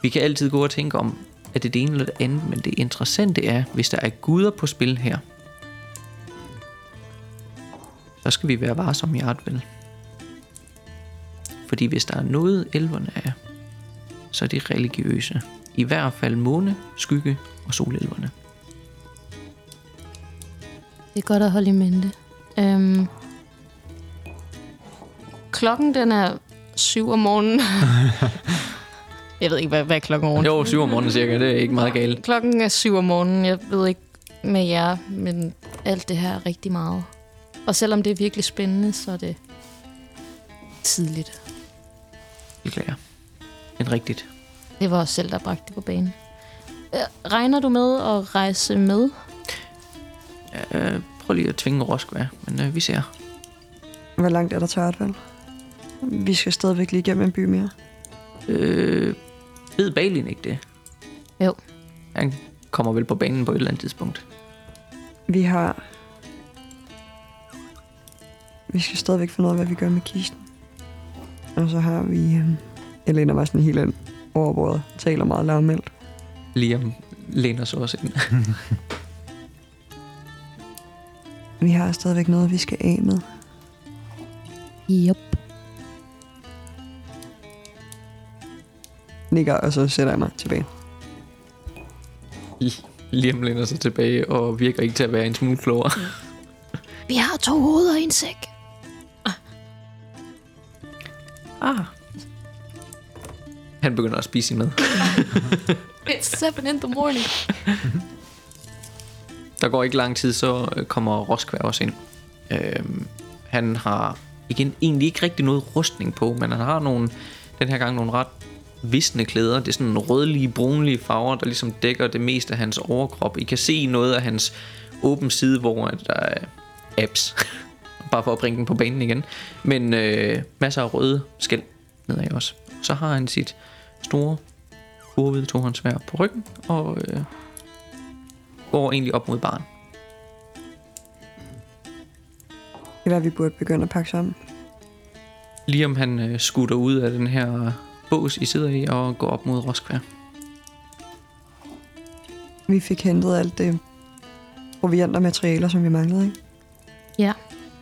Vi kan altid gå og tænke om, at det er det ene eller det andet, men det interessante er, hvis der er guder på spil her, så skal vi være varsomme i Artvel. Fordi hvis der er noget, elverne er, så er de religiøse. I hvert fald måne, skygge og solelverne. Det er godt at holde i mente. Øhm, klokken, den er syv om morgenen. jeg ved ikke, hvad, hvad er klokken over? Jo, syv om morgenen cirka, det er ikke meget galt. Klokken er syv om morgenen. Jeg ved ikke med jer, men alt det her er rigtig meget. Og selvom det er virkelig spændende, så er det tidligt. Beklager. Men rigtigt. Det var os selv, der bragte det på banen. Øh, Regner du med at rejse med? Øh, prøv lige at tvinge Roskvær, men øh, vi ser. Hvor langt er der til Artval? Vi skal stadigvæk lige igennem en by mere. Øh, ved Balin ikke det? Jo. Han kommer vel på banen på et eller andet tidspunkt. Vi har... Vi skal stadigvæk finde ud af, hvad vi gør med kisten. Og så har vi... Øh... Jeg læner mig sådan helt ind over bordet. Taler meget lavmældt. Liam læner sig også ind. Vi har stadigvæk noget, vi skal af med. Yep. Nikker, og så sætter jeg mig tilbage. Liam læner sig tilbage og virker ikke til at være en smule klogere. Vi har to hoveder i en sæk. Ah. Han begynder at spise sin mad. It's seven in the morning. Der går ikke lang tid, så øh, kommer Roskvær også ind. Øhm, han har igen egentlig ikke rigtig noget rustning på, men han har nogle, den her gang nogle ret visne klæder. Det er sådan rødlige, brunlige farver, der ligesom dækker det meste af hans overkrop. I kan se noget af hans åben side, hvor der er abs. Bare for at bringe den på banen igen. Men øh, masser af røde skæld nedad også. Så har han sit store, kurvede tohåndssvær på ryggen, og øh, går egentlig op mod baren. Det er, hvad vi burde begynde at pakke sammen. Liam han øh, skutter ud af den her bås, I sidder i, og går op mod Roskvær. Vi fik hentet alt det proviant og materialer, som vi manglede, ikke? Ja.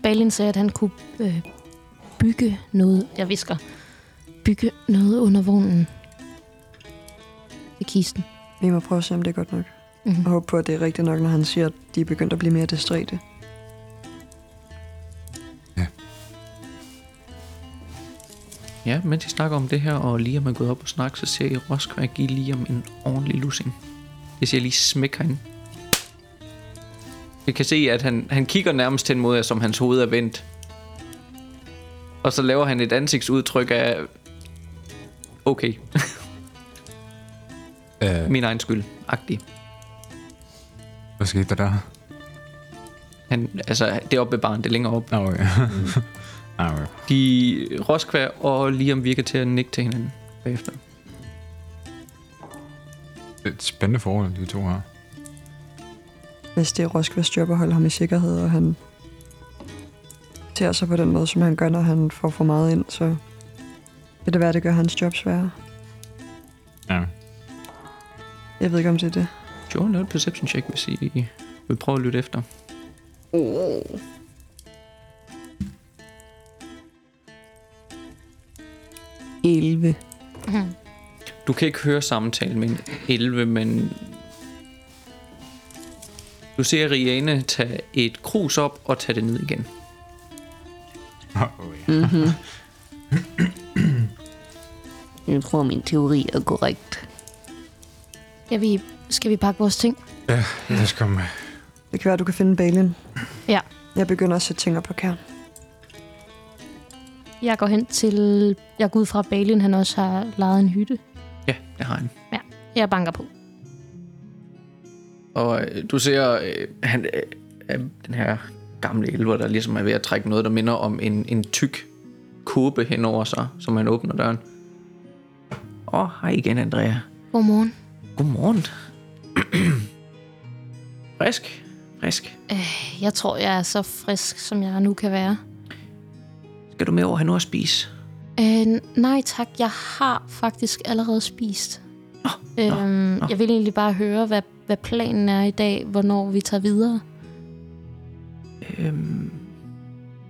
Balin sagde, at han kunne øh, bygge noget. Jeg visker. Bygge noget under vognen. I kisten. Vi må prøve at se, om det er godt nok. Mhm. Og håbe på, at det er rigtigt nok, når han siger, at de er begyndt at blive mere distræte. Ja, mens I snakker om det her, og Liam er gået op og snakke, så ser I Roskvær give Liam en ordentlig lussing. Jeg siger lige smæk herinde. Jeg kan se, at han, han kigger nærmest hen mod jer, som hans hoved er vendt. Og så laver han et ansigtsudtryk af... Okay. Øh, Min egen skyld, agtig. hvad skete der der? Han, altså, det er oppe ved barn, det er længere op. Okay. okay. De Roskvær og Liam virker til at nikke til hinanden bagefter. Det er et spændende forhold, de to her. Hvis det er Roskværs job at holde ham i sikkerhed, og han ser sig på den måde, som han gør, når han får for meget ind, så vil det være, det gør hans job sværere. Ja. Jeg ved ikke, om det er det. Sure, lav et perception check, hvis I vil prøve at lytte efter. Oh. Elve. Du kan ikke høre samtalen med en 11, men du ser Riane tage et krus op og tage det ned igen. Oh, ja. Mm-hmm. Jeg tror, min teori er korrekt. Skal vi, skal vi pakke vores ting? Ja, lad os komme. Det kan være, du kan finde Balin. Ja. Jeg begynder at sætte ting op på kern. Jeg går hen til... Jeg går ud fra, at Balin han også har lejet en hytte. Ja, det har han. Ja, jeg banker på. Og øh, du ser øh, han, øh, øh, den her gamle elver, der ligesom er ved at trække noget, der minder om en, en tyk kåbe hen over sig, som han åbner døren. Åh, oh, hej igen, Andrea. Godmorgen. Godmorgen. frisk, frisk. Øh, Jeg tror, jeg er så frisk, som jeg nu kan være. Skal du med over og have noget at spise? Øh, nej tak, jeg har faktisk allerede spist. øhm, Jeg vil egentlig bare høre, hvad, hvad planen er i dag, hvornår vi tager videre. Øhm,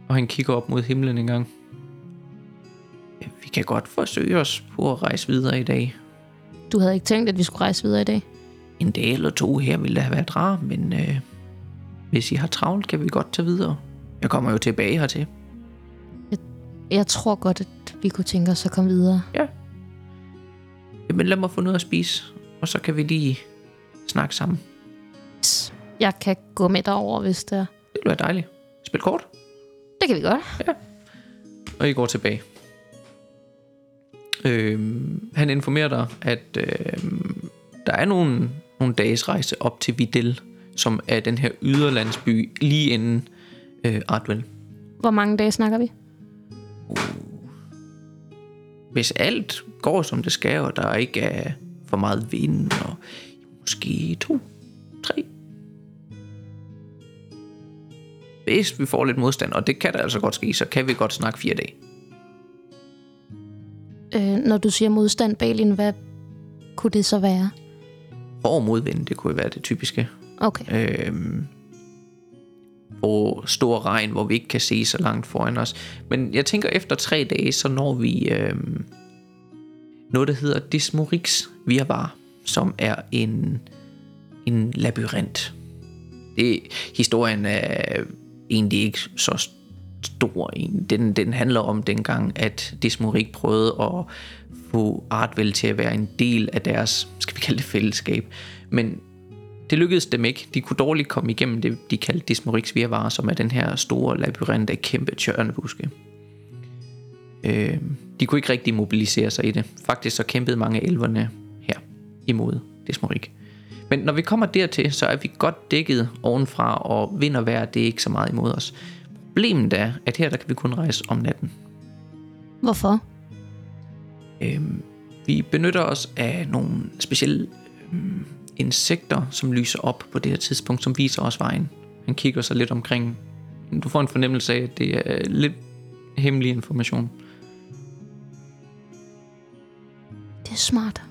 og han kigger op mod himlen en gang. Vi kan godt forsøge os på at rejse videre i dag. Du havde ikke tænkt, at vi skulle rejse videre i dag? En dag eller to her ville da have været rart, men øh, hvis I har travlt, kan vi godt tage videre. Jeg kommer jo tilbage hertil. Jeg tror godt, at vi kunne tænke os at komme videre. Ja. Jamen lad mig få noget at spise, og så kan vi lige snakke sammen. Jeg kan gå med derover, hvis det er. Det bliver dejligt. Spil kort, Det kan vi godt. og I går tilbage. Øhm, han informerer dig, at øhm, der er nogle, nogle dages rejse op til Videl, som er den her yderlandsby lige inden øh, Ardwell. Hvor mange dage snakker vi? Hvis alt går som det skal, og der ikke er for meget vind, og måske to, tre. Hvis vi får lidt modstand, og det kan der altså godt ske, så kan vi godt snakke fire dage. Øh, når du siger modstand, Balin, hvad kunne det så være? Hård modvind, det kunne jo være det typiske. Okay. Øhm, og stor regn, hvor vi ikke kan se så langt foran os. Men jeg tænker, efter tre dage, så når vi øhm, noget, der hedder Dismorix Virvar, som er en, en labyrint. Det, historien er egentlig ikke så stor. en. Den, den handler om dengang, at Desmorik prøvede at få Artvel til at være en del af deres, skal vi kalde det fællesskab. Men det lykkedes dem ikke. De kunne dårligt komme igennem det, de kaldte Desmoriks virvare, som er den her store labyrint af kæmpe tjørnebuske. Øh, de kunne ikke rigtig mobilisere sig i det. Faktisk så kæmpede mange af elverne her imod Desmorik. Men når vi kommer dertil, så er vi godt dækket ovenfra, og vind og vejr, det er ikke så meget imod os. Problemet er, at her der kan vi kun rejse om natten. Hvorfor? Øhm, vi benytter os af nogle specielle øhm, insekter, som lyser op på det her tidspunkt, som viser os vejen. Han kigger sig lidt omkring. Du får en fornemmelse af, at det er lidt hemmelig information. Det er smart.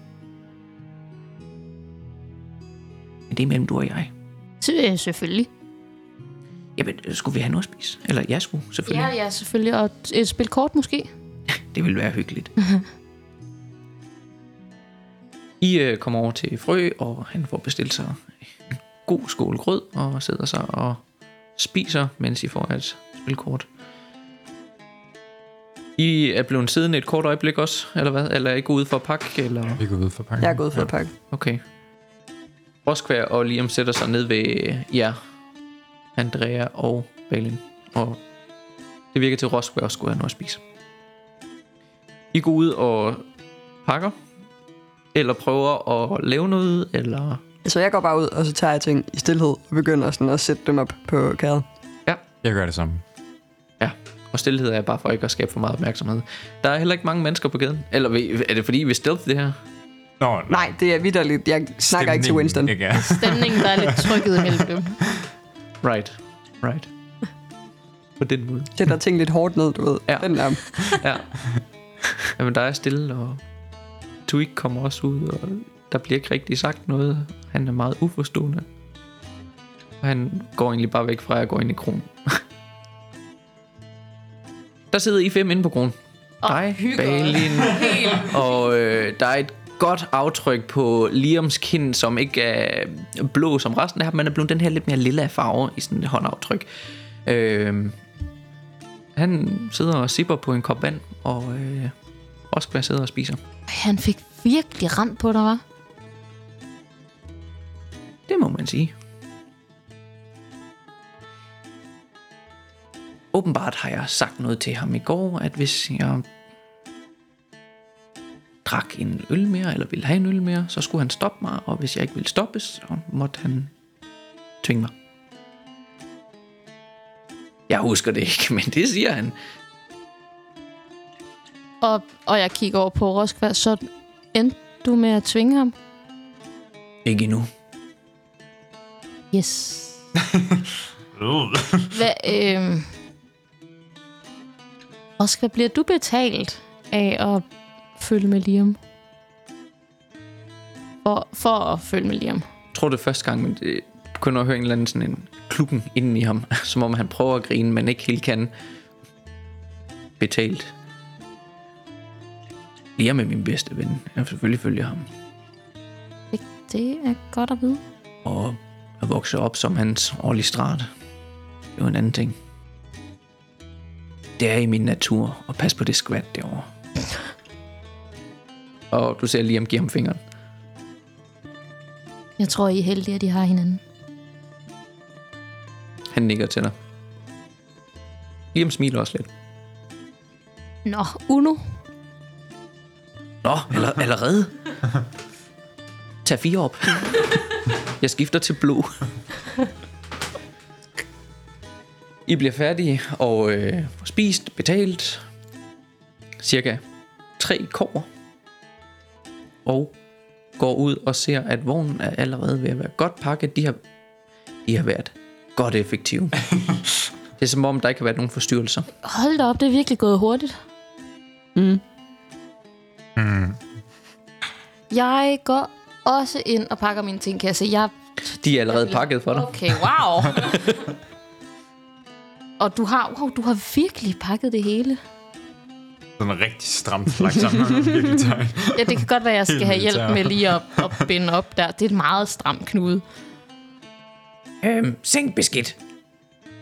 Men det er mellem du og jeg. Så, øh, selvfølgelig. Jamen, skulle vi have noget at spise? Eller jeg skulle, selvfølgelig. Ja, ja, selvfølgelig. Og et spil kort måske? Det ville være hyggeligt. I øh, kommer over til Frø, og han får bestilt sig en god skål grød, og sidder sig og spiser, mens I får et spilkort. I er blevet siddende et kort øjeblik også, eller hvad? Eller er I gået ud for at pakke? Eller? Vi går ud for pakken. Jeg er gået for at pakke. Okay. Roskvær og Liam sætter sig ned ved jer, Andrea og Balin. Og det virker til, at Roskvær også skulle have noget at spise. I går ud og pakker. Eller prøver at lave noget, eller... Så jeg går bare ud, og så tager jeg ting i stillhed og begynder sådan at sætte dem op på kæret. Ja. Jeg gør det samme. Ja, og stillhed er bare for ikke at skabe for meget opmærksomhed. Der er heller ikke mange mennesker på gaden. Eller er det fordi, vi er stealth det her? Nå, Nej, det er vidderligt. Jeg snakker ikke til stemningen, Winston. Ikke, ja. Stemningen, der er lidt trykket imellem dem. Right, right. På den måde. Sætter ting lidt hårdt ned, du ved. Ja. Den der. Ja. Jamen, der er stille, og Tweak kommer også ud, og der bliver ikke rigtig sagt noget. Han er meget uforstående. Og han går egentlig bare væk fra, at jeg går ind i kronen. der sidder I fem inde på kronen. Dig, Balin, og øh, der er et godt aftryk på Liams kind, som ikke er blå som resten af ham, men er blevet den her lidt mere lilla farve i sådan et håndaftryk. Øh, han sidder og sipper på en kop vand, og øh, Oskar sidder og spiser. Han fik virkelig ramt på dig, var? Det må man sige. Åbenbart har jeg sagt noget til ham i går, at hvis jeg drak en øl mere, eller ville have en øl mere, så skulle han stoppe mig, og hvis jeg ikke ville stoppes, så måtte han tvinge mig. Jeg husker det ikke, men det siger han. Og, og jeg kigger over på Roskva, så endte du med at tvinge ham? Ikke endnu. Yes. Hvad, øh... Roskva, bliver du betalt af at følge med Liam? For, for at følge med Liam? Jeg tror det er første gang, men det begynder at høre en eller anden sådan en klukken inden i ham, som om han prøver at grine, men ikke helt kan. Betalt. Liam er min bedste ven. Jeg vil selvfølgelig følge ham. Det, det er godt at vide. Og at vokse op som hans årlige strat. Det er jo en anden ting. Det er i min natur at passe på det skvat derovre. Og du ser Liam give ham fingeren. Jeg tror, I er heldige, at de har hinanden. Han nikker til dig. Liam smiler også lidt. Nå, Uno. Nå, aller, allerede? Tag fire op. Jeg skifter til blå. I bliver færdige og øh, spist, betalt. Cirka tre kår. Og går ud og ser, at vognen er allerede ved at være godt pakket. De har, de har været godt effektive. Det er som om, der ikke har været nogen forstyrrelser. Hold da op, det er virkelig gået hurtigt. Mm. Mm. Jeg går også ind og pakker mine ting, kan jeg se. Jeg... De er allerede pakket for dig. Okay, wow. og du har, wow, du har virkelig pakket det hele. Sådan en rigtig stramt lagt sammen. Ja, det kan godt være, at jeg skal Helt have hjælp militær. med lige at, at binde op der. Det er et meget stramt knude. Øhm, seng beskidt.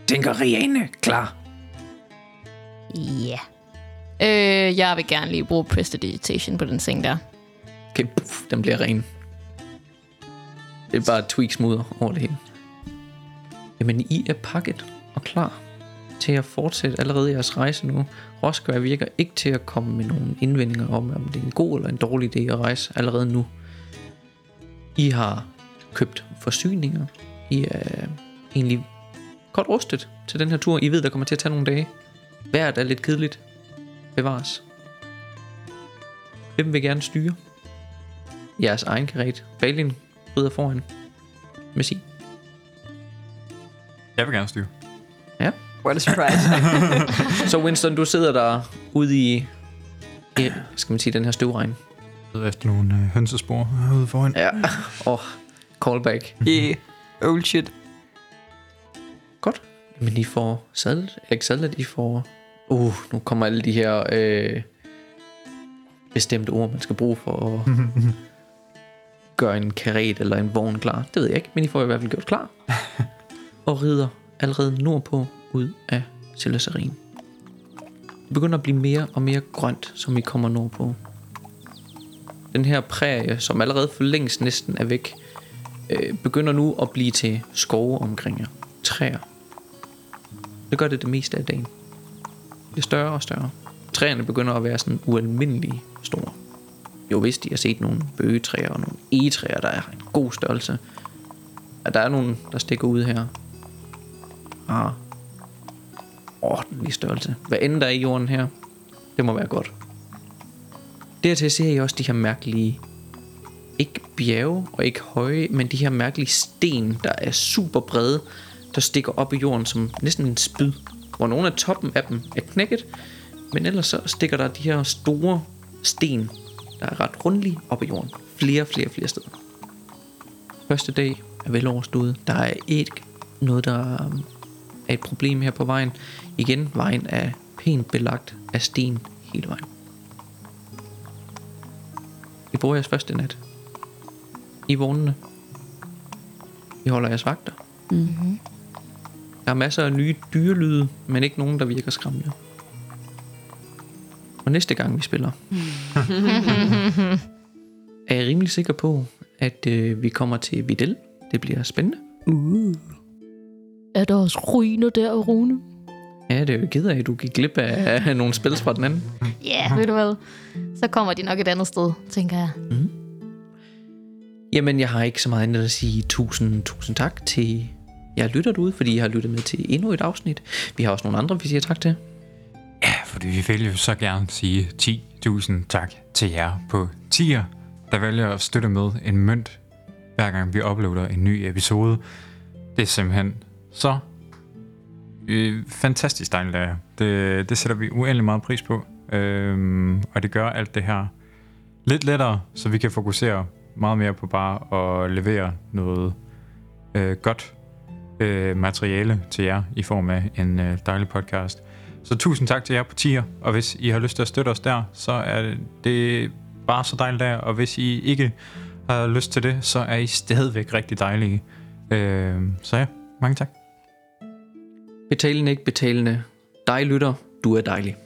Tænker Riane klar. Ja. Øh, jeg vil gerne lige bruge prestidigitation på den seng der. Okay, puff, den bliver ren. Det er bare tweak smoother over det hele. Jamen, I er pakket og klar til at fortsætte allerede jeres rejse nu. Roskvar virker ikke til at komme med nogle indvendinger om, om det er en god eller en dårlig idé at rejse allerede nu. I har købt forsyninger. I er egentlig godt rustet til den her tur. I ved, der kommer til at tage nogle dage. Vejret er lidt kedeligt. Bevares. Hvem vil gerne styre? Jeres egen karet. Balin rider foran. Med. Jeg vil gerne styre. Ja. What a surprise. Så Winston, du sidder der ude i, i skal man sige, den her støvregn. Efter nogle øh, hønsespor herude foran. Ja. Og oh, callback. yeah. Old shit. Godt. Men I får sadlet, eller ikke sadlet, I får... Uh, nu kommer alle de her øh, bestemte ord, man skal bruge for at gøre en karet eller en vogn klar. Det ved jeg ikke, men I får i hvert fald gjort klar. og rider allerede nordpå ud af Cellaserin. Det begynder at blive mere og mere grønt, som I kommer nordpå. Den her prærie, som allerede for længst næsten er væk, øh, begynder nu at blive til skove omkring jer. Træer. Det gør det det meste af dagen. Det er større og større. Træerne begynder at være sådan ualmindelige store. jo hvis de har set nogle bøgetræer og nogle egetræer, der er en god størrelse. At der er nogle, der stikker ud her. Ah, ordentlig størrelse. Hvad end der er i jorden her, det må være godt. Dertil ser I også de her mærkelige, ikke bjerge og ikke høje, men de her mærkelige sten, der er super brede, der stikker op i jorden som næsten en spyd. Hvor nogle af toppen af dem er knækket, men ellers så stikker der de her store sten, der er ret rundlige op i jorden. Flere, flere, flere steder. Første dag er vel overstået. Der er ikke noget, der er et problem her på vejen. Igen, vejen er pænt belagt af sten hele vejen. I bor jeres første nat. I vognene. I holder jeres vagter. Mm-hmm. Der er masser af nye dyrelyde, men ikke nogen, der virker skræmmende. Og næste gang vi spiller, er jeg rimelig sikker på, at øh, vi kommer til Videl. Det bliver spændende. Uh. Er der også ruiner der, Rune? Ja, det er jo ked af, at du gik glip af nogle spil fra den anden. Ja, yeah, ved du hvad? Så kommer de nok et andet sted, tænker jeg. Jamen, jeg har ikke så meget andet at sige tusind, tusind tak til jer lytter derude, fordi I har lyttet med til endnu et afsnit. Vi har også nogle andre, vi siger tak til. Ja, fordi vi vil jo så gerne sige 10.000 tak til jer på tier, der vælger at støtte med en mønt, hver gang vi uploader en ny episode. Det er simpelthen så øh, fantastisk dejligt af jer. Det, det sætter vi uendelig meget pris på. Øhm, og det gør alt det her lidt lettere, så vi kan fokusere meget mere på bare at levere noget øh, godt øh, materiale til jer i form af en øh, dejlig podcast. Så tusind tak til jer på tier, og hvis I har lyst til at støtte os der, så er det bare så dejligt der, og hvis I ikke har lyst til det, så er I stadigvæk rigtig dejlige. Øh, så ja, mange tak. Betalende, ikke betalende. Dig lytter, du er dejlig.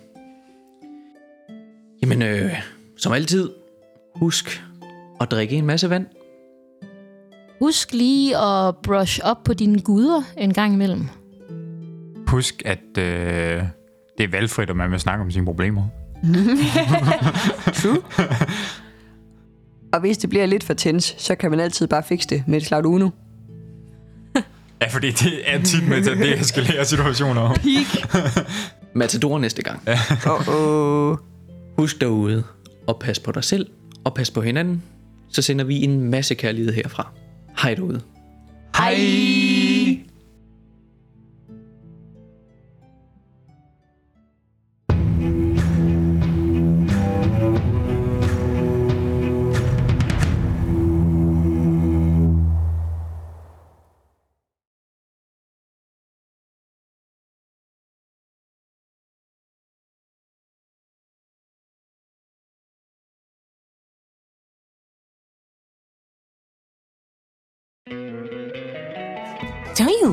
Jamen, øh, som altid, husk at drikke en masse vand. Husk lige at brush op på dine guder en gang imellem. Husk, at øh, det er valgfrit, og man vil snakke om sine problemer. True. Og hvis det bliver lidt for tens, så kan man altid bare fikse det med et slag Uno. Ja, fordi det er tit med til at deeskalere situationer. Matador næste gang. Ja. Uh-oh. Husk derude at passe på dig selv og passe på hinanden. Så sender vi en masse kærlighed herfra. Hej derude. Hej!